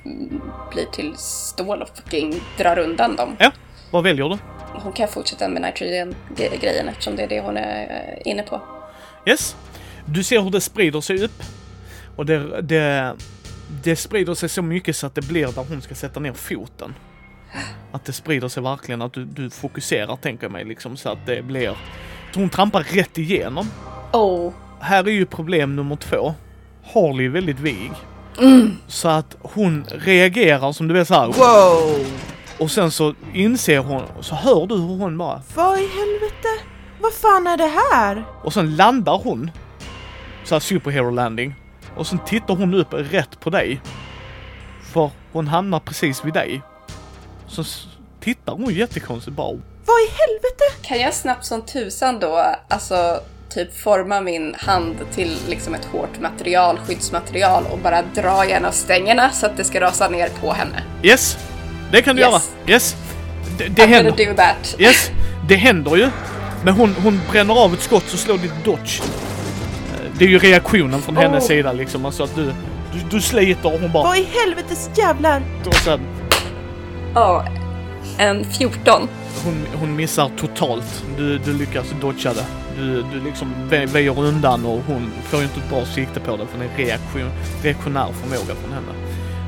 mm, blir till stål och fucking drar undan dem. Ja, vad väljer du? Hon kan fortsätta med nitrogen-grejen eftersom det är det hon är eh, inne på. Yes. Du ser hur det sprider sig upp. Och det, det, det sprider sig så mycket så att det blir där hon ska sätta ner foten. Att det sprider sig verkligen, att du, du fokuserar tänker jag mig liksom så att det blir... Så hon trampar rätt igenom. Oh, Här är ju problem nummer två. Harley är väldigt vig. Så att hon reagerar som du vet såhär. Wow! Och sen så inser hon, så hör du hur hon bara Vad i helvete? Vad fan är det här? Och sen landar hon. Så här superhero landing. Och sen tittar hon upp rätt på dig. För hon hamnar precis vid dig. Så tittar hon jättekonstigt bara. Vad i helvete? Kan jag snabbt som tusan då, alltså typ forma min hand till liksom ett hårt material, skyddsmaterial och bara dra i en av stängerna så att det ska rasa ner på henne? Yes! Det kan du Yes. göra. Yes! Det, det I'm händer. gonna do that. Yes! Det händer ju. Men hon, hon bränner av ett skott så slår ditt dodge. Eh, Det är ju reaktionen från hennes Oh. sida liksom. Alltså att du, du, du sliter och hon bara... Vad i helvetes jävlar? Och sen, Ja, en 14. Hon, hon missar totalt. Du, du lyckas dodga det. Du, du liksom vä- väjer undan och hon får ju inte ett bra sikte på det för det är en reaktion, reaktionär förmåga från henne.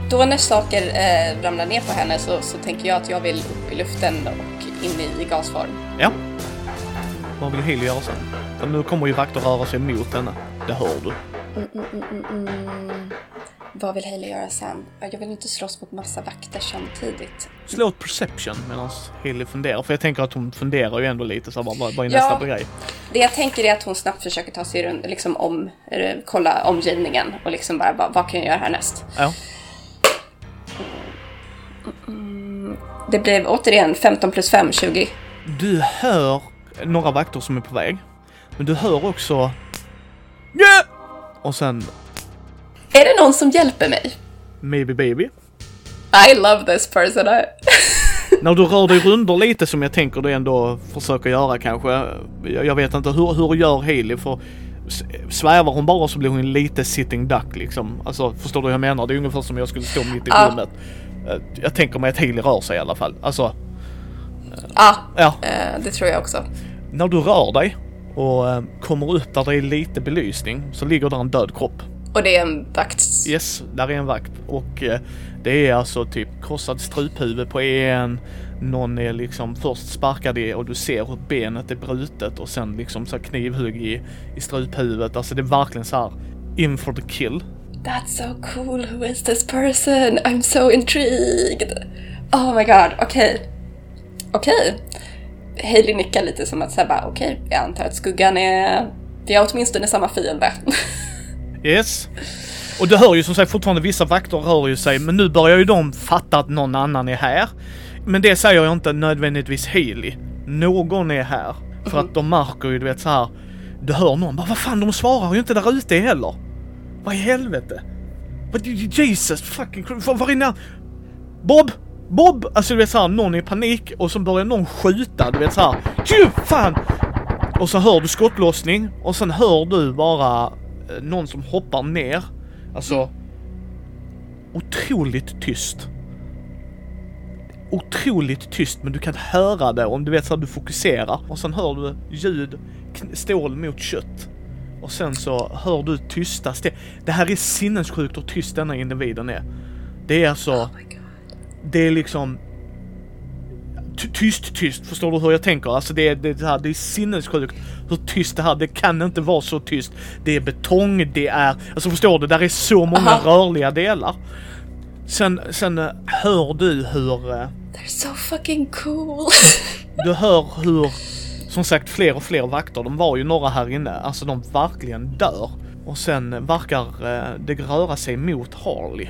Då när saker eh, ramlar ner på henne så, så tänker jag att jag vill upp i luften och in i, i gasform. Ja. Vad vill Haley göra sen? För nu kommer ju vakter röra sig mot henne. Det hör du. Vad vill Hailey göra sen? Jag vill inte slåss mot massa vakter samtidigt. Slå ett perception medan Hailey funderar. För jag tänker att hon funderar ju ändå lite så vad, vad är Ja. nästa grej? Det jag tänker är att hon snabbt försöker ta sig runt, liksom om, eller kolla omgivningen och liksom bara, vad, vad kan jag göra härnäst? Ja. Det blev återigen 15 plus 5, 20. Du hör några vakter som är på väg. Men du hör också... Ja! Och sen Är det någon som hjälper mig? Maybe Baby. I love this person. I... När du rör dig runder lite som jag tänker du ändå försöker göra kanske. Jag, vet inte, hur, hur gör Hailey? För svävar hon bara så blir hon lite sitting duck liksom. Alltså förstår du vad jag menar? Det är ungefär som jag skulle stå mitt i Ja. rummet. Eh, Jag tänker mig att Hailey rör sig i alla fall. Alltså, Ja, ja. eh, det tror jag också. När du rör dig och eh, kommer upp där det är lite belysning så ligger där en död kropp. Och det är en vakt. Yes, där är en vakt och eh, det är alltså typ krossad struphuvud på en. Någon är liksom först sparkad i och du ser hur benet är brutet och sen liksom så knivhugg i, i struphuvudet. Alltså det är verkligen så här in for the kill. That's so cool, who is this person? I'm so intrigued. Oh my god, okej. Okej. Hailey nickar lite som att säga okej, jag antar att skuggan är... Vi har åtminstone samma fiende. Yes. Och du hör ju som sagt fortfarande vissa vakter rör ju sig men nu börjar ju de fatta att någon annan är här. Men det säger jag inte nödvändigtvis Haley. Någon är här. För att de märker ju du vet så här. Du hör någon bara vad fan de svarar ju inte där ute heller. Vad i helvete? Vad Jesus fucking Christ. Var är när? Bob! Bob! Alltså du vet såhär, någon är i panik och så börjar någon skjuta, du vet såhär. Fan! Och så hör du skottlossning och sen hör du bara eh, någon som hoppar ner. Alltså otroligt tyst. Otroligt tyst men du kan höra det om du vet så du fokuserar och sen hör du ljud, stål mot kött. Och sen så hör du tysta steg. Det här är sinnessjukt hur tyst denna individen är. Det är alltså, Oh det är liksom ty- tyst, tyst. Förstår du hur jag tänker? Alltså det är, det, det, här, det är sinnessjukt hur tyst det här, det kan inte vara så tyst. Det är betong, det är, alltså förstår du? Där är så många Aha. rörliga delar. Sen, sen eh, hör du hur, eh, They're so fucking cool. du hör hur, som sagt fler och fler vakter, de var ju några här inne, alltså de verkligen dör. Och sen verkar eh, det röra sig mot Harley.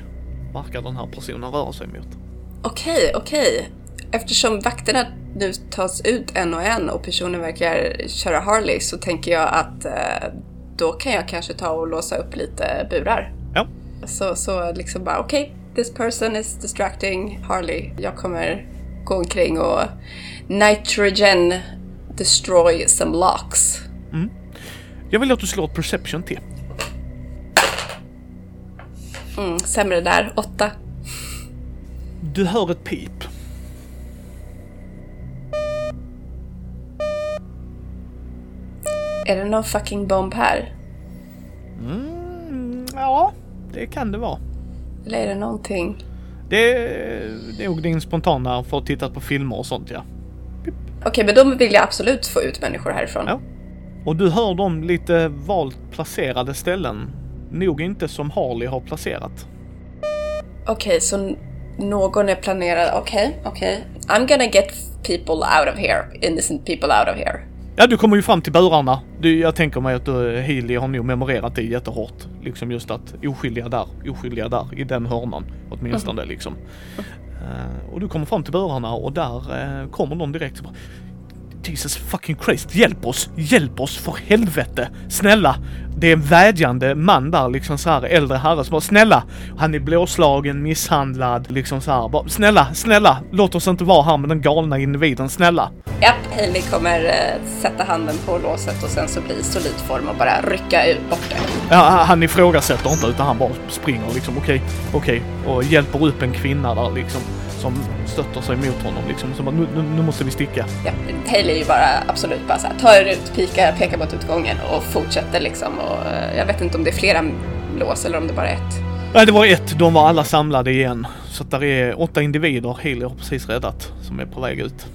Verkar den här personen röra sig mot. Okej, okej. Eftersom vakterna nu tas ut en och en och personen verkar köra Harley så tänker jag att eh, då kan jag kanske ta och låsa upp lite burar. Ja. Så, så liksom bara okej, this person is distracting Harley. Jag kommer gå omkring och nitrogen destroy some locks. Jag vill att du slår ett perception till. Mm, sämre där, åtta. Du hör ett pip. Är det någon fucking bomb här? Mm, ja, det kan det vara. Eller är det någonting? Det är, det är nog din spontana för att titta på filmer och sånt ja. Okej, men då vill jag absolut få ut människor härifrån. Ja. Och du hör dem lite valt placerade ställen. Nog inte som Harley har placerat. Okej, så n- någon är planerad. Okej, okej. I'm gonna get people out of here. Innocent people out of here. Ja, du kommer ju fram till burarna. Du, jag tänker mig att du, Healy har nog memorerat det jättehårt. Liksom just att oskyldiga där, oskyldiga där, i den hörnan åtminstone liksom. Eh, och du kommer fram till burarna och där uh, kommer någon direkt och bara Jesus fucking Christ, hjälp oss! Hjälp oss för helvete! Snälla! Det är en vädjande man där, liksom så här äldre herre som bara snälla! Han är blåslagen, misshandlad, liksom så här. Bara, snälla, snälla! Låt oss inte vara här med den galna individen, snälla! Japp, Hailey kommer eh, sätta handen på låset och sen så blir solid form och bara rycka ut bort det. Ja, han ifrågasätter inte utan han bara springer liksom okej, okej och hjälper upp en kvinna där liksom som stöttar sig mot honom liksom. Så bara, nu, nu, måste vi sticka. Ja, Hailey är ju bara absolut bara så här, tar ut, pikar, pekar mot utgången och fortsätter liksom. Och, eh, jag vet inte om det är flera lås eller om det bara är ett. Nej, det var ett. De var alla samlade igen. Så att där är åtta individer Haley har precis räddat som är på väg ut.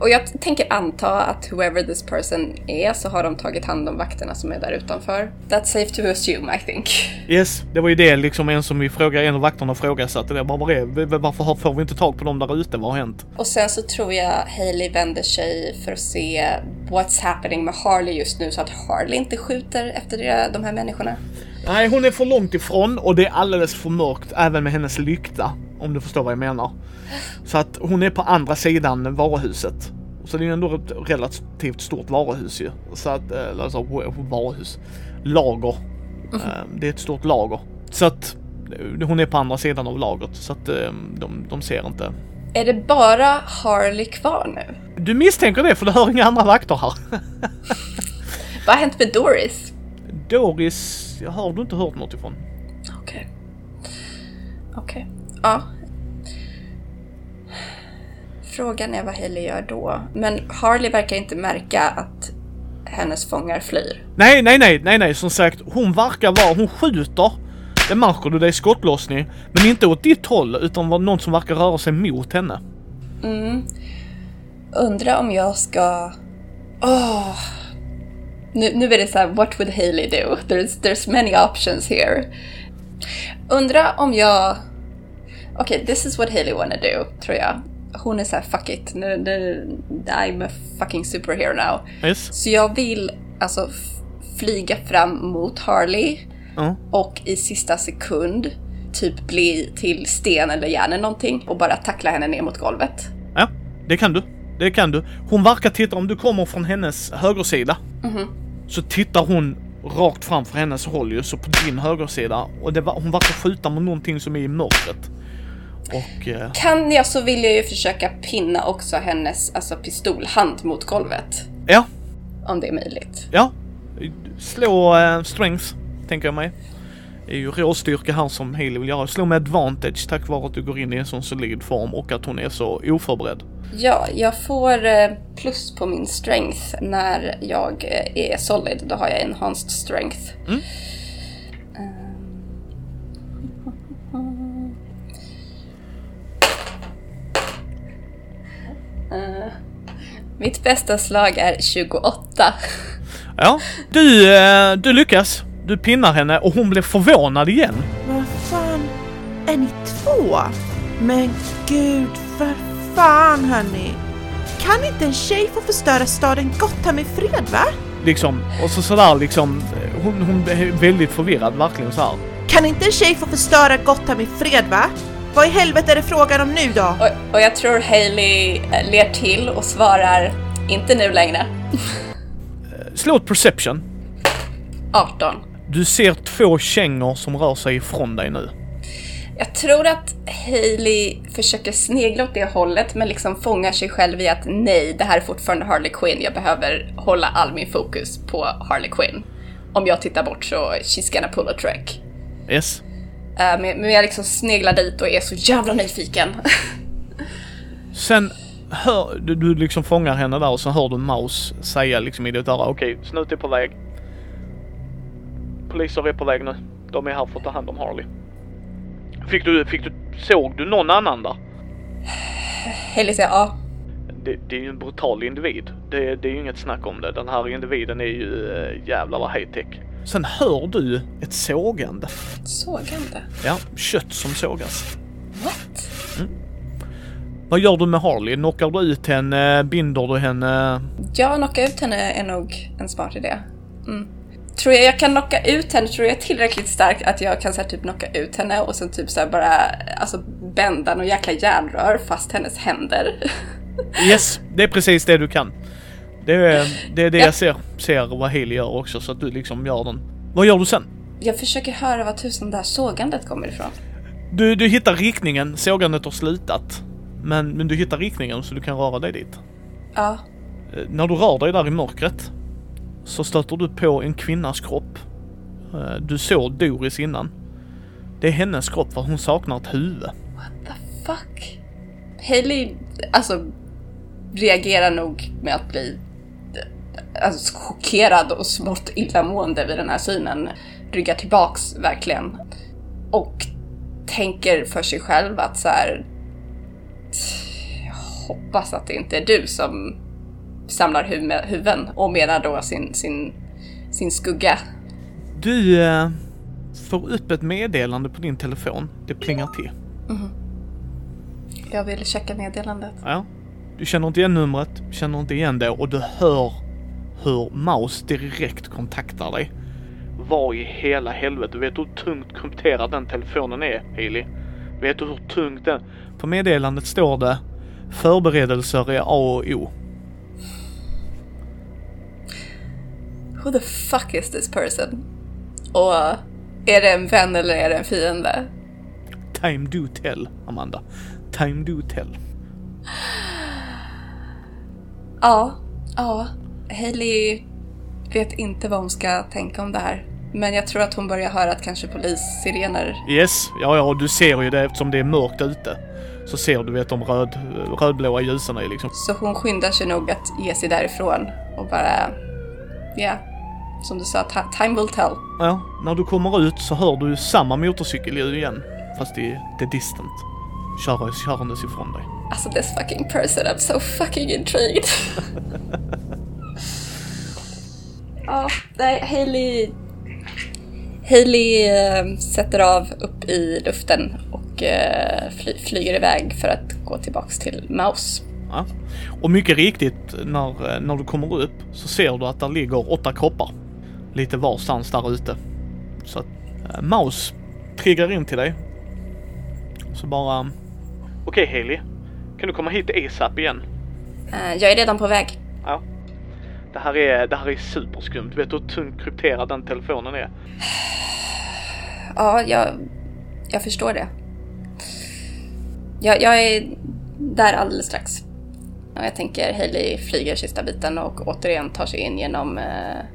Och jag tänker anta att whoever this person är så har de tagit hand om vakterna som är där utanför. That's safe to assume I think. Yes, det var ju det liksom en som vi frågade, en av vakterna frågasatte det. Bara, är, varför får vi inte tag på dem där ute? Vad har hänt? Och sen så tror jag Hailey vänder sig för att se what's happening med Harley just nu så att Harley inte skjuter efter de här människorna. Nej, hon är för långt ifrån och det är alldeles för mörkt även med hennes lykta. Om du förstår vad jag menar. Så att hon är på andra sidan varuhuset. Så det är ju ändå ett relativt stort varuhus ju. Så att, alltså varuhus. Lager. Eh, Det är ett stort lager. Så att hon är på andra sidan av lagret. Så att de, de ser inte. Är det bara Harley kvar nu? Du misstänker det för du hör inga andra vakter här. Vad har hänt med Doris? Doris, jag har du inte hört något ifrån? Okej. Okej. Ja. Frågan är vad Hailey gör då. Men Harley verkar inte märka att hennes fångar flyr. Nej, nej, nej, nej, nej, som sagt, hon verkar vara, hon skjuter. Det märker du, det är skottlossning. Men inte åt ditt håll, utan var någon som verkar röra sig mot henne. Undrar om jag ska... Åh! Nu, nu är det så här, what would Hailey do? There's, there's many options here. Undrar om jag... Okej, this is what Hailey wanna do, tror jag. Hon är så här, fuck it, nu, nu, I'm a fucking superhero now. Yes. Så jag vill alltså flyga fram mot Harley Ja. och i sista sekund typ bli till sten eller järn eller någonting och bara tackla henne ner mot golvet. Ja, det kan du. Det kan du. Hon verkar titta, om du kommer från hennes högersida. Så tittar hon rakt framför hennes håll ju, så på din högersida. Och det, hon verkar skjuta mot någonting som är i mörkret. Och... Eh, Kan jag så vill jag ju försöka pinna också hennes alltså, pistolhand mot golvet. ja, Om det är möjligt. ja. Slå eh, strength, tänker jag mig. Det är ju råstyrka här som Haley vill göra. Slå med advantage tack vare att du går in i en sån solid form och att hon är så oförberedd. Ja, jag får eh, plus på min strength när jag eh, är solid. Då har jag enhanced strength. Mm. Eh, mitt bästa slag är 28. Ja, du, eh, du lyckas. Du pinnar henne och hon blir förvånad igen. Vad fan, är ni två? Men gud, för fan hörni. Kan inte en tjej få förstöra staden Gotham i fred va? Liksom, och så sådär liksom, eh, hon, hon är väldigt förvirrad, verkligen så här. Kan inte en tjej få förstöra Gotham i fred va? Vad i helvete är det frågan om nu då? Och, och jag tror Hailey eh, ler till och svarar inte nu längre. Slå ett perception. 18. Du ser två kängor som rör sig ifrån dig nu. Jag tror att Hailey försöker snegla åt det hållet men liksom fångar sig själv i att nej, det här är fortfarande Harley Quinn. Jag behöver hålla all min fokus på Harley Quinn. Om jag tittar bort så she's gonna pull a trick. Yes. Eh, men, jag liksom sneglar dit och är så jävla nyfiken. Sen hör du, du liksom fångar henne där och så hör du Maus säga liksom i ditt öra, okej, Snut är på väg. Poliser är på väg nu. De är här för att ta hand om Harley. Fick du, fick du, såg du någon annan där? Hailey säger ja. Det, det är ju en brutal individ. Det, det är ju inget snack om det. Den här individen är ju äh, jävlar vad high tech. Sen hör du ett sågande. Sågande. Ja, kött som sågas. What? Vad gör du med Harley? Knockar du ut henne? Binder du henne? Ja, knocka ut henne är nog en smart idé. Mm. Tror jag jag kan knocka ut henne, tror jag är tillräckligt stark att jag kan så här, typ knocka ut henne och sen typ så här, bara alltså bända någon jäkla järnrör fast hennes händer. Yes, det är precis det du kan. Det är det, är det Ja. jag ser, ser vad Haley gör också så att du liksom gör den. Vad gör du sen? Jag försöker höra vad tusen det här sågandet kommer ifrån. Du, du hittar riktningen, sågandet har slutat. Men, men du hittar riktningen så du kan röra dig dit. Ja, Eh, När du rör dig där i mörkret så stöter du på en kvinnas kropp. Eh, Du såg Doris innan. Det är hennes kropp för hon saknar ett huvud. what the fuck? Hailey, alltså, reagerar nog med att bli alltså, chockerad och smått illamående vid den här synen. Ryggar tillbaks verkligen. Och tänker för sig själv att så här. hoppas att det inte är du som samlar huv- huvuden och menar då sin, sin, sin skugga. Du eh, får upp ett meddelande på din telefon. Det plingar till. Jag vill checka meddelandet. Ja. Du känner inte igen numret, känner inte igen det och du hör hur Maus direkt kontaktar dig. Vad i hela helvete, vet du hur tungt krypterad den telefonen är, Hailey? Vet du hur tungt den... På meddelandet står det Förberedelser är A och O. Who the fuck is this person? Och är det en vän eller är det en fiende? Time do tell, Amanda. Time do tell. Ja, ja. Hailey vet inte vad hon ska tänka om det här. Men jag tror att hon börjar höra att kanske polissirener. Yes, ja ja, du ser ju det eftersom det är mörkt ute. Så ser du vet de röd, rödblåa ljusen är liksom. Så hon skyndar sig nog att ge sig därifrån och bara... Ja, som du sa, ti- time will tell. Ja, när du kommer ut så hör du samma motorcykelljud igen. Fast i the distant. Kör, körandes ifrån dig. Alltså this fucking person, I'm so fucking intrigued. Ja, nej, Hailey... Hailey eh, sätter av upp i luften och eh, fly, flyger iväg för att gå tillbaks till Maus. Ja. Och mycket riktigt, när, eh, när du kommer upp så ser du att där ligger åtta kroppar. Lite varstans där ute. Så att äh, Maus triggar in till dig. Så bara... Okej Haley, kan du komma hit ASAP igen? Eh, jag är redan på väg. Ja. Det här är, det här är superskumt. Vet du hur tungt krypterad den telefonen är? Ja, jag, jag förstår det. Jag, jag är där alldeles strax. Och jag tänker Hailey flyger sista biten och återigen tar sig in genom eh,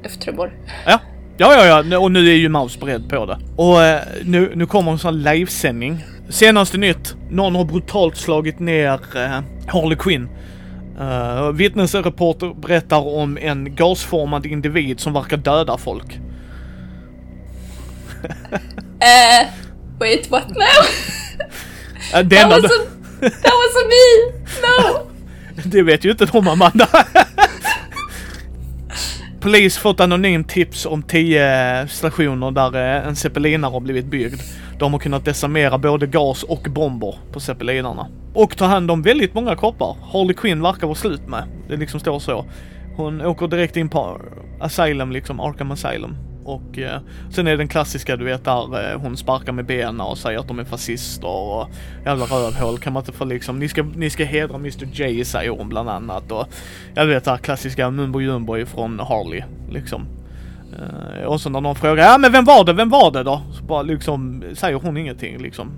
lufttrubbor. Ja. Ja, ja, ja, och nu är ju Maus beredd på det. Och eh, nu, nu kommer en sån här livesändning. Senaste nytt. Någon har brutalt slagit ner eh, Harley Quinn. Uh, vittnesreporter berättar om en gasformad individ som verkar döda folk. Eh, wait, what now? Uh, det, That was, a, that was a me! No! det vet ju inte de, Amanda. Polis fått anonymt tips om tio stationer där eh, en zeppelinare har blivit byggd. De har kunnat desarmera både gas och bomber på zeppelinarna. Och ta hand om väldigt många kroppar. Harley Quinn verkar vara slut med. Det liksom står så. Hon åker direkt in på Asylum, liksom Arkham Asylum. Och eh, sen är det den klassiska du vet där eh, hon sparkar med benen och säger att de är fascister och jävla rövhål kan man inte få liksom, ni ska, ni ska hedra Mr J säger hon bland annat och jag vet det här klassiska mumbo jumbo från Harley liksom. Eh, och så när någon frågar, ja men vem var det, vem var det då? Så bara liksom säger hon ingenting liksom.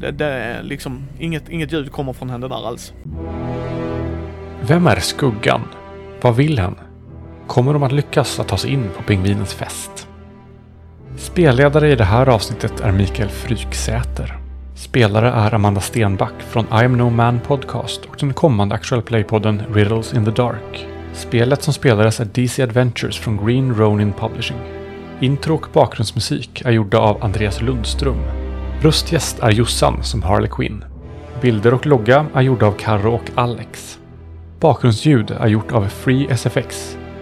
Det, det är liksom, inget, inget ljud kommer från henne där alls. Vem är Skuggan? Vad vill hen? Kommer de att lyckas att ta sig in på pingvinens fest? Spelledare i det här avsnittet är Mikael Fryksäter. Spelare är Amanda Stenback från I am no man podcast och den kommande Actual Play-podden Riddles in the Dark. Spelet som spelades är DC Adventures från Green Ronin Publishing. Intro och bakgrundsmusik är gjorda av Andreas Lundström. Röstgäst är Jossan som Harley Quinn. Bilder och logga är gjorda av Karro och Alex. Bakgrundsljud är gjort av Free SFX.